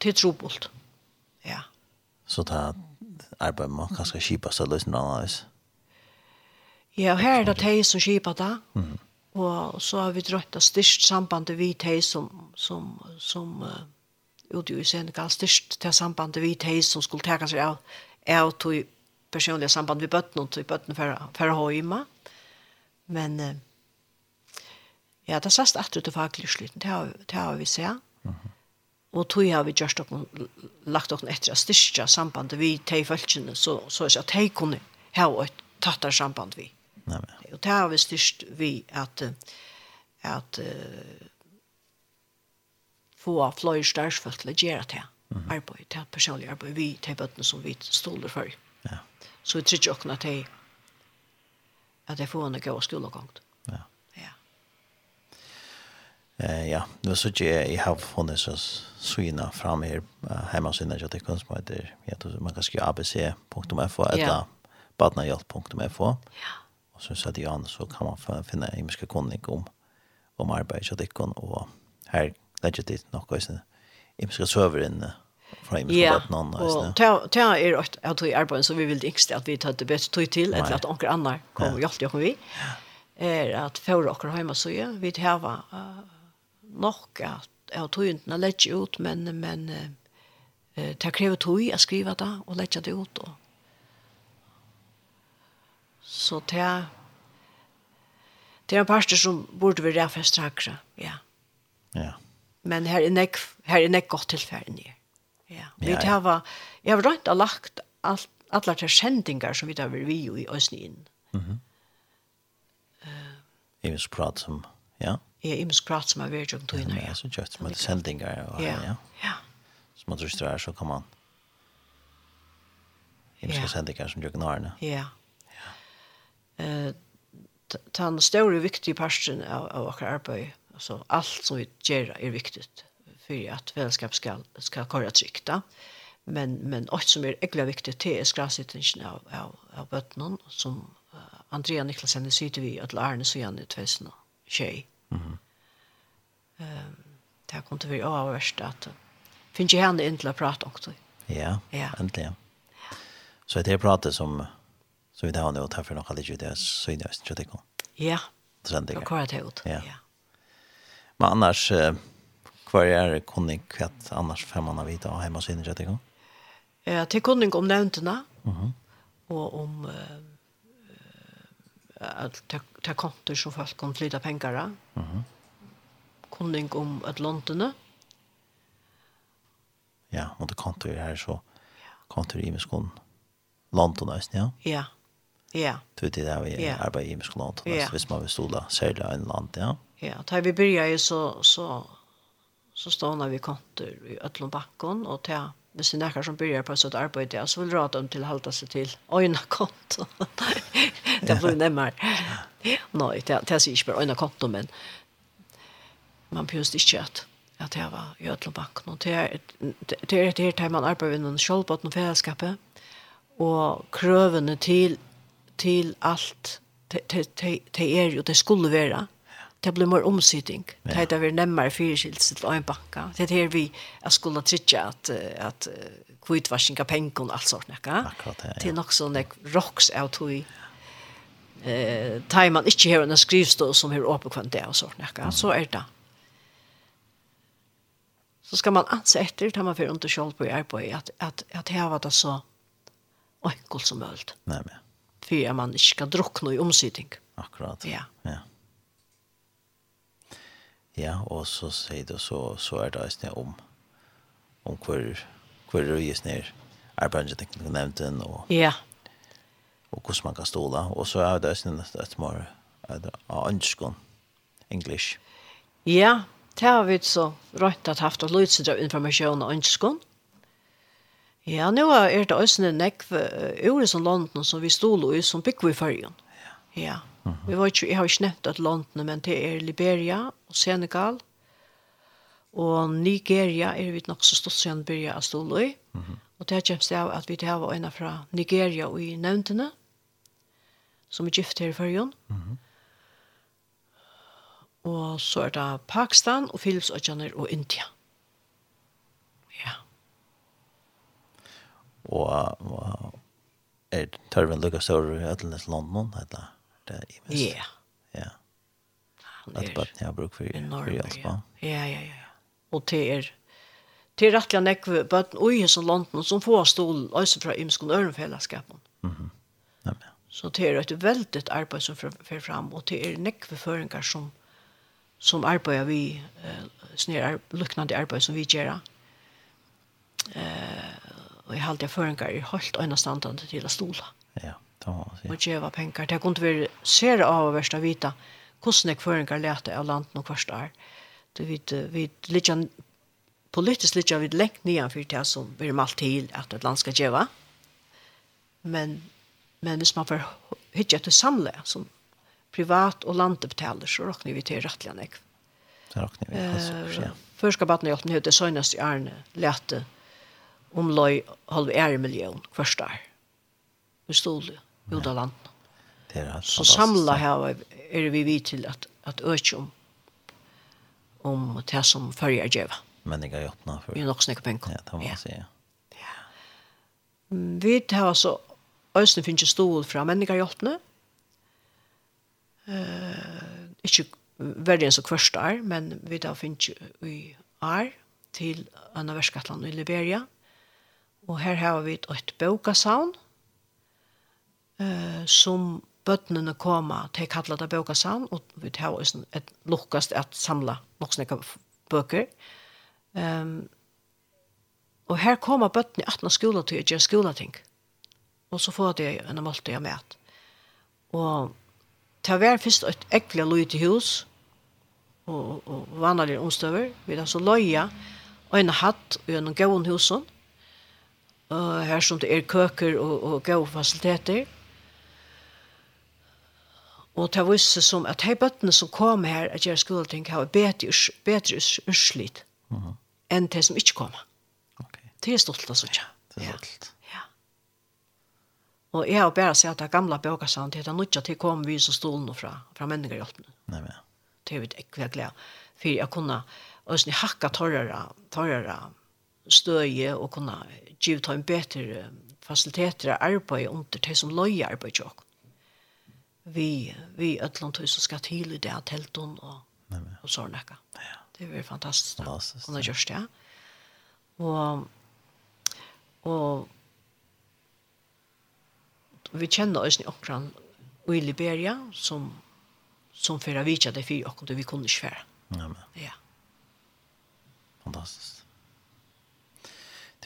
til trobult. Ja. Så ta arbeid man kanskje kjipa seg løsning annerledes? Ja, og her er det de som kjipa da. Mm. Og så har vi drøtt av styrst sambandet vi de som, som, som uh, ute i Senegal, styrst til sambandet vi de som skulle teka seg av, av to personliga samband vi bøtten, og to bøtten for å ha hjemme. Men uh, ja, det sast at til faglig sliten, det har, det har vi sett. Mm og tog har vi gjort okken, lagt okken etter å styrke sambandet vi til følgene, så, så er det at de kunne ha et tattar samband vi. Nei, og det har vi styrst vi at, at uh, få fløy størsfølt til å gjøre det mm arbeid, til personlig arbeid, vi til bøttene som vi stoler for. Ja. Så vi tror ikke okken at de, at de får en god skolegang. Eh ja, nu så jag jag har funnit så syna fram här hemma syna jag det kan som det. jag tror man kan skriva abc.fo eller badnahjälp.fo. Ja. Och så så det an så kan man finna i mycket kunnig om om arbete så det kan och här lägger det något så i mycket server inne från i yeah. på någon og ta er at jag tror i arbeid så vi vil inte at vi tar det beste tog til eller at noen andre kommer og oss vi er at for dere hjemme så vi tar nok at jeg tog ikke å legge ut, men, men eh, det krever tog å skrive det og legge det ut. Og. Så det det er en parster som burde vi ræfest hakra, ja. Ja. Men her er nek, her er nek godt tilferden i. Ja. Vi ja, ja. Var, jeg har rønt og lagt alt, alle de kjendinger som vi tar vi i Øsnien. Mhm. Mm -hmm. uh, jeg vil prate om, ja. Ja er imens prat som er vært jo tøyner. Ja, så kjøtt som er sendinger. Ja, ja. ja. Så man tror det er så kan man imiske sendinger som gjør gnarene. Ja. Den store viktige parten av, av akkurat arbeid, altså alt som vi gjør er viktig for at fellesskap skal, skal kåre trygt. Men, men alt som er egentlig viktig til er skrasittingen av, av, av bøttene, som uh, Andrea Niklasen sitter vi at Arne sier han i 2021. Mm. Ehm um, det kom till vi avvärst att finns ju henne inte att prata också. Ja, ja. äntligen. Så det är pratet som så vi tar nu och tar för några lite det så är det så det går. Ja. Sen det. Jag kör det ut. Ja. Men annars kvar är kunnig kvätt annars får man vita hemma sin det går. Eh till kunnig om nämntena. Mhm. Och om uh, att ta kontor som folk kan flytta pengar. Mhm. Kunding om Atlanten. Ja, och det kontor här så kontor i Miskon. London nästan, ja. Ja. Ja. Du det där vi arbetar i Miskon London, ja. visst man vill stola sälja en land, ja. Ja, tar vi börjar ju så så så stånar vi kontor i Ötlundbacken och ta hvis det er som börjar på et sånt arbete, ja, så vill rata dem till å holde sig till øyne konto. [laughs] det blir närmare. Nej, det, det sier ikke bare øyne konto, men man pjust ikke at at det var i Ötlandbanken. Och det er det här där man arbetar med en självbåt och fällskapet. Och krövene till, till allt det är ju det skulle vara det blir mer omsidning. Ja. Det heter vi nemmere fyrskilt til en banka. Det er vi at skulle trykke at, at kvittvarsning av penger og alt sånt. Ikke? Akkurat det, ja. Det er nok sånn jeg roks av tog eh tar man inte här en skrivstol som är öppen kvant det och sånt näka så är det så ska man anse efter tar man för inte skuld på er på att att att här var det så enkelt som möjligt nej men för man inte ska drunkna i omsittning akkurat ja ja Ja, og så sier det, så, så er det eisne om, om hvor, hvor røyes ned arbeidsteknikken nevnte og, ja. og hvordan man kan ståle. Og så er det eisne et mer av ønskene, English. Ja, det har vi så røynt at haft og løyset av informasjon og ønskene. Ja, nå er det eisne nekve ure som landen som vi ståle i, som bygger i fargen. Ja. Ja. Vi var ikke, jeg har ikke nevnt at London, men det er Liberia og Senegal. Og Nigeria er vi nok så stått siden byrja av Stoløy. Mm. Og det kommer seg av at vi har en fra Nigeria og i nevntene, som er gift her i førjen. Mm -hmm. Og så er det Pakistan og Philips og India. Ja. Og, og er tørven lukket større i Øtlenes London, heter det? det i mest. Ja. Ja. Han Att bara jag bruk för för jag Ja, ja, ja. ja. Og det er det är rättliga nekv bøtten og i som landen som får stål også fra ymskon ørenfellesskapen. Mm -hmm. ja, ja. Så det er et veldig arbeid som fer fram, og det er nekveføringer som, som arbeider vi, eh, sånne ar luknande arbeid som vi gjør. Eh, og jeg halte jeg føringer i holdt øynestandene til å stole. Ja. Ja, ja. Man geva pengar. Det kunde vi se av värst av vita. Kostnad är en läta av landen och kvarst där. Det vid, vi lite politiskt lite vid längt nian för det som blir malt till att ett land ska geva. Men, men hvis man får hitta till samla som privat och landbetaler så råknar vi till rättliga nek. Det råknar vi. Alltså, ja. Först ska batten hjälpa mig det sönas i Arne läte om loj halv är miljon kvarst där. Vi stod det ut av landet. Det är Så samla her er vi vidt til at, at øke om, om det som følger djeva. Men jeg har gjort noe for... Vi är nok snäcka penger. Ja, det må man si, Ja. Vi tar altså Øysten finnes ikke stål fra mennesker hjelpene. Uh, ikke verre enn så kvørst er, men vi da finnes ikke i er til Anna Verskatland i Liberia. Og her har vi et bøkasavn eh, som bøttene koma til kallet av bøkasam, og vi tar også et lukkast at samla noksneka bøker. Um, og her koma bøttene i 18 skola til å gjøre skolating. Og så får de en måltid jeg med. Og til å være først et ekkelig løy til hus, og, og vanlige omstøver, vi tar så løya, og en hatt og en gøven husen, og her som det er køker og, og gøve fasiliteter, Og det var seg som at de bøttene som kom her at gjøre skoleting har bedre, bedre urslit uh -huh. enn de som ikke kom. Okay. Det er stolt altså ikke. Det er stolt. Ja. ja. Og jeg har bare sett at det gamle bøker sa at han ikke til kom vi som stolen fra, fra menneskerhjelpen. Nei, men. Det er vi ikke veldig glede. For jeg kunne også hakka torrere, torrere støye og kunne give til en bedre fasiliteter og arbeid under det som løy arbeid til vi vi öllum tog så ska till i det att tälton och nej men och såna där. Ja. Det var fantastiskt. Fantastiskt. Och det görs det. Och och vi känner oss i Okran i Liberia som som förra veckan det fyra och vi kunde svära. Nej men. Ja. Fantastiskt.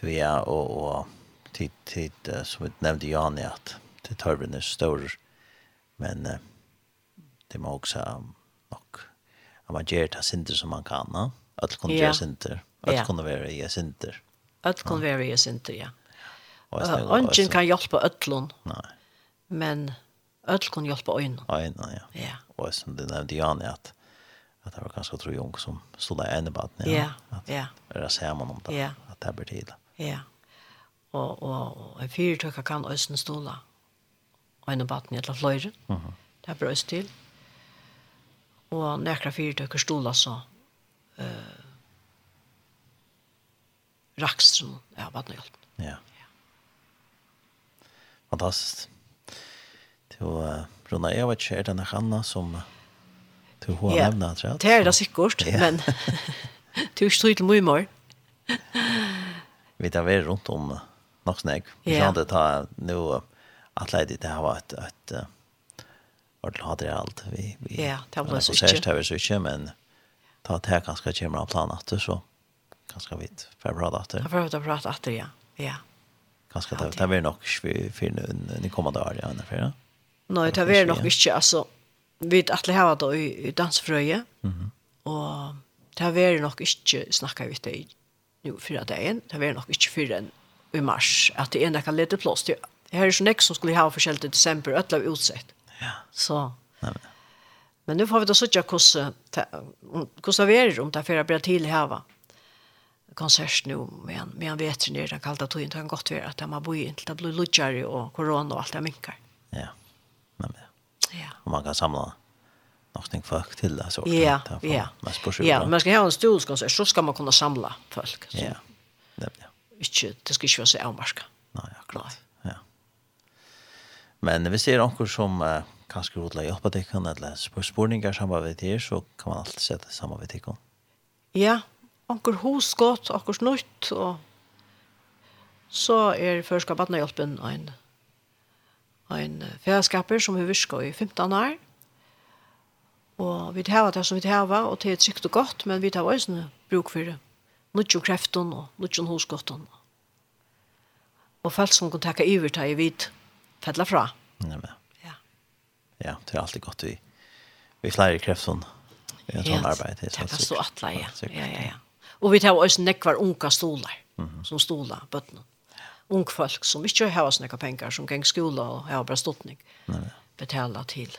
Det är och och tid tid så vi nämnde Jan att det tar vi nu stor Men eh, det må också nok att man gör det sinter som man kan. No? Att kunna göra sinter. Att kunna vara i sinter. Att kunna vara i sinter, ja. Ongen kan hjälpa ötlun. Nej. Men öll kan hjälpa ögonen. Ögonen, ja. ja. Och som du nämnde Jan att att det var ganska tror jag som stod där ända bara. Ja, ja. Det ser man om det. Ja. Att det blir tid. Ja. Och och en fyrtöka kan ösen stola en baten eller fløyre. Uh -huh. Det brøst til. Og nekra fire tøkker stola så uh, rakstren av baten hjelp. Ja. ja. Fantastisk. Du, uh, Runa, jeg vet ikke, er det noe annet som du har ja. nevnet, tror jeg? Det er det sikkert, ja. men [laughs] du er ikke til mye mer. Vi tar vei rundt om uh, nok snakk. Ja. Vi kan ta nå att lägga det här var ett ett vart hade det allt vi vi Ja, det var så sjukt. Det var så sjukt men ta det här kanske kommer av plan att så kanske vet för bra att det. För att prata att ja. Ja. Kanske det det blir nog vi finner ni kommande år ja ungefär. Nej, det blir nog inte alltså vi att det här då i dansfröje. Mhm. Och det blir nog inte snacka vi det nu för att det är det blir nog inte för en i mars att det är en där lite plåst Her er så nek som skulle ha forskjellig til desember, øtla vi utsett. Ja. Så. Nei, men. Men nu får vi da sutja hvordan vi er om det fyrir blir til hava konsert nu men men vet ni det kallt att inte han gått för att man bor inte det blir lutjare och corona och allt det minkar. Ja. Men ja. Och man kan samla någonting folk till det så Ja, ja. Man spår Ja, man ska ha en stolskonsert, så ska man kunna samla folk. Så. Ja. Det ja. Ikke, det skal ju være så avmarska. Nej, klart. Men hvis det er noen som uh, kanskje vil hjelpe deg, eller spør spørninger sammen med deg, så kan man alltid sette sammen med deg. Ja, noen hos godt, noen snutt, og så er førskapet hjelpen en, en fællesskaper som vi virker i 15 år. Og vi tar det som vi tar, og det er trygt og godt, men vi tar også bruk for det. Nuttjo kreften og nuttjo hos godt. Og folk som kan takke iver tar i vidt fettla fra. Ja, men. Ja. Ja, det er alltid godt vi, vi flere kreften i en sånn arbeid. Det er så atla, ja. Ja, ja, ja. Og vi tar også nekvar unga stolar, mm -hmm. som stolar, bøttene. Ung folk som ikke har snakka penger, som geng skola og har bra stottning, betala til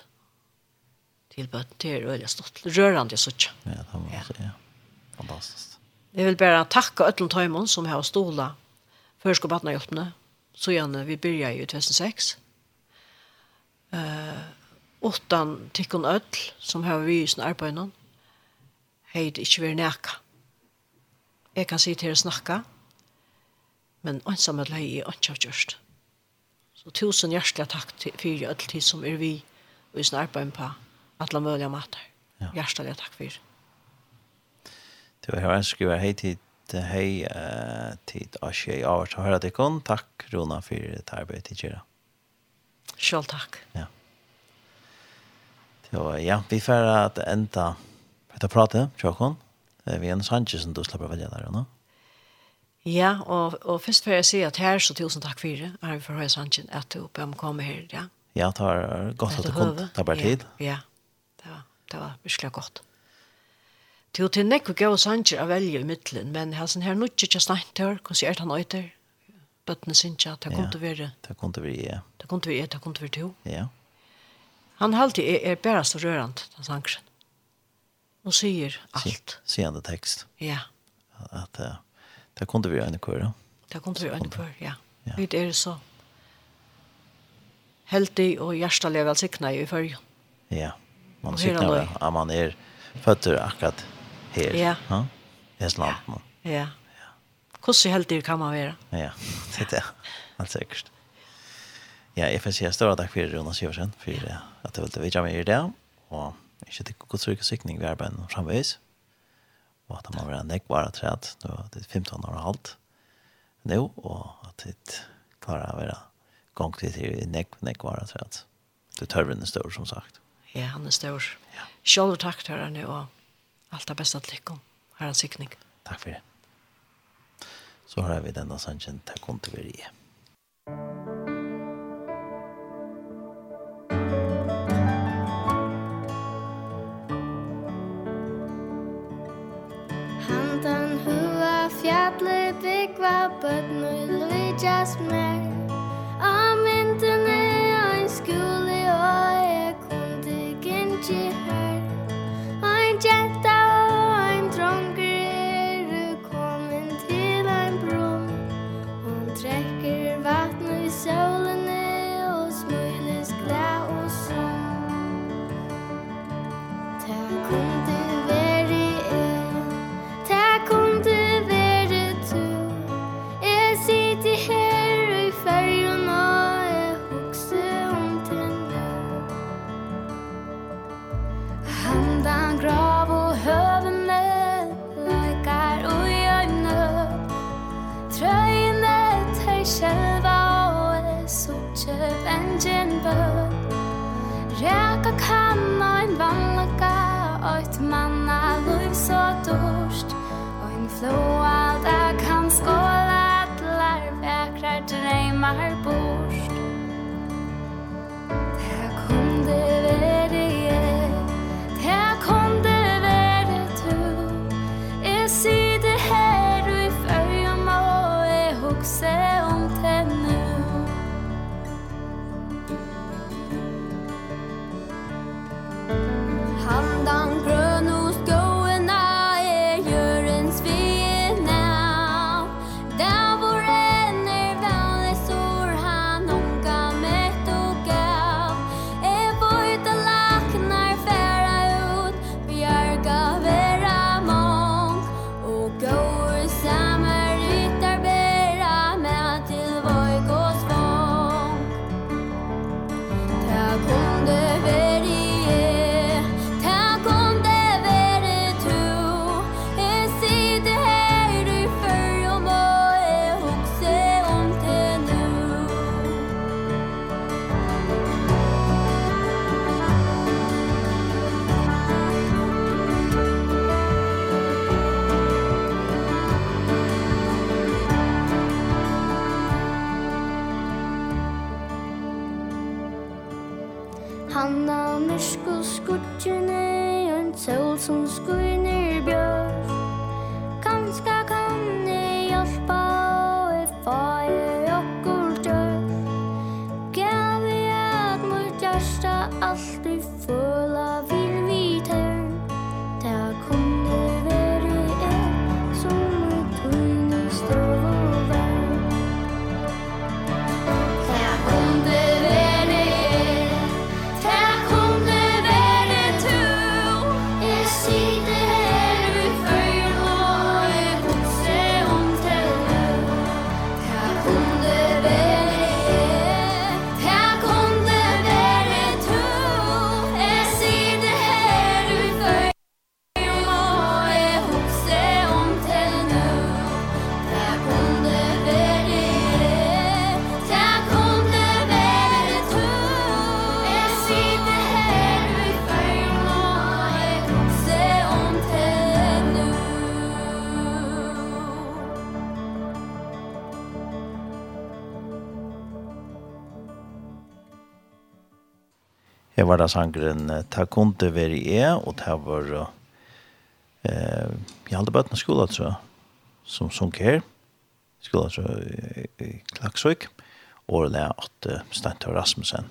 til bøtten til øyla stott. Rørande suttja. Ja, det var ja. säga. Fantastiskt. Jeg vil bare takke Øtlen Tøymon som har stola førskobattene hjelpene, så gjerne vi började ju 2006. Eh uh, åttan tikkun öll som har vi sin arbeinon heit inte vi nekka. Jeg kan sitta her og snakka, men ansamhet lei er ansamhet gjørst. Så tusen hjertelig takk for all tid som er vi och i sin arbeid på alle mulige mater. Ja. Hjertelig takk for. Du har ønsket å hej tid hei uh, tid av tjej av oss høyre til kun. Takk, Rona, for det arbeid til Kjera. Selv takk. Ja. Så ja, vi får at enda etter prate, är Vi er en som du slipper velge der, Rona. Ja, og, og først får jeg si at her så tusen takk for det, Arve for Høyre sannsyn at du oppe om kommer her, ja. Ja, det var godt at du kom, det var tid. Ja, ja. Det, var, det var virkelig godt. Til til nekko gav sanger a velja i middelen, men her hansen her nutje ikke sneintar, konsert han øyter, bøttene sinja, det kom til være. Det kom til ja. Det kom til være, det kom til være to. Ja. Han halte er, er bare så rørant, den sangeren. Og sier alt. Sier han tekst. Ja. At uh, det kom til være en kør, ja. Det kom til være en kør, ja. ja. Vi er så heldig og hjertelig velsikna i fyrjen. Ja, man sikna av at man er fötter akkurat her. Ja. Ja. Det [laughs] er slant nå. Ja. Hvordan heldig kan man være? Ja, det er det. Helt sikkert. Ja, jeg får si en større takk for Jonas Gjørsen, for at du ville videre med i det, og ikke til god trygg og sykning ved arbeidet fremveis, og at det må være en nekvare træt, nå er det 15 år og halvt nå, og at det klarer å være gang til til nek, nekvare træt. Det tørven er stor, som sagt. Ja, han er stor. Ja. Sjølv takk til henne, og Allt det bästa till lyckan. en sikning. Tack för det. Så har vi denna sanchen till kontinuitet. Handan hua fjallet byggva bøtn og lujtjast mer. Så allt kan skåla Atlar väkrar drömmar bort. Det kunde vara jag Det kunde vara du Jag sitter här i följer Och jag huxar om tänner var det sangren Ta kunde veri e, og det var eh, jeg hadde bøtt med skola, tror jeg, som sunk her. Skola, tror jeg, i Klaksvik, og det er at uh, Stentor Rasmussen.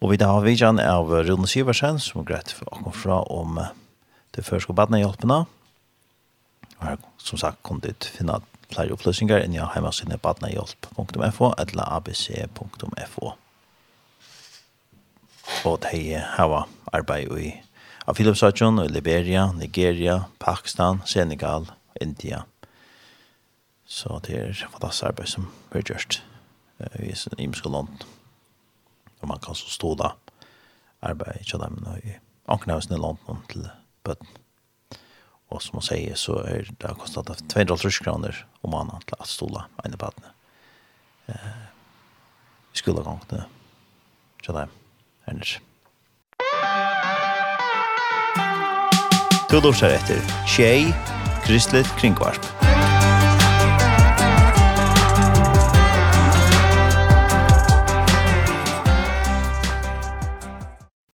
Og vi har vidjan av Rune Siversen, som er greit for å komme fra om uh, det første badene hjelpene. Og her, som sagt, kom dit finne flere opplysninger enn jeg har hjemme sine badene hjelp.fo eller abc.fo og de hava arbeid i av Filipsatjon og Liberia, Nigeria, Pakistan, Senegal, India. Så det er fantastisk arbeid som vi har gjort i imenske land. Og man kan så stå da arbeid i dem i ankenhavsene i London til bøtten. Og som man sier, så er det kostet 200 kroner om måneden til at stola ene badene. Eh, skolagangene til dem. Ernest. Du lortar etter Tjei, Kristelig Kringvarp.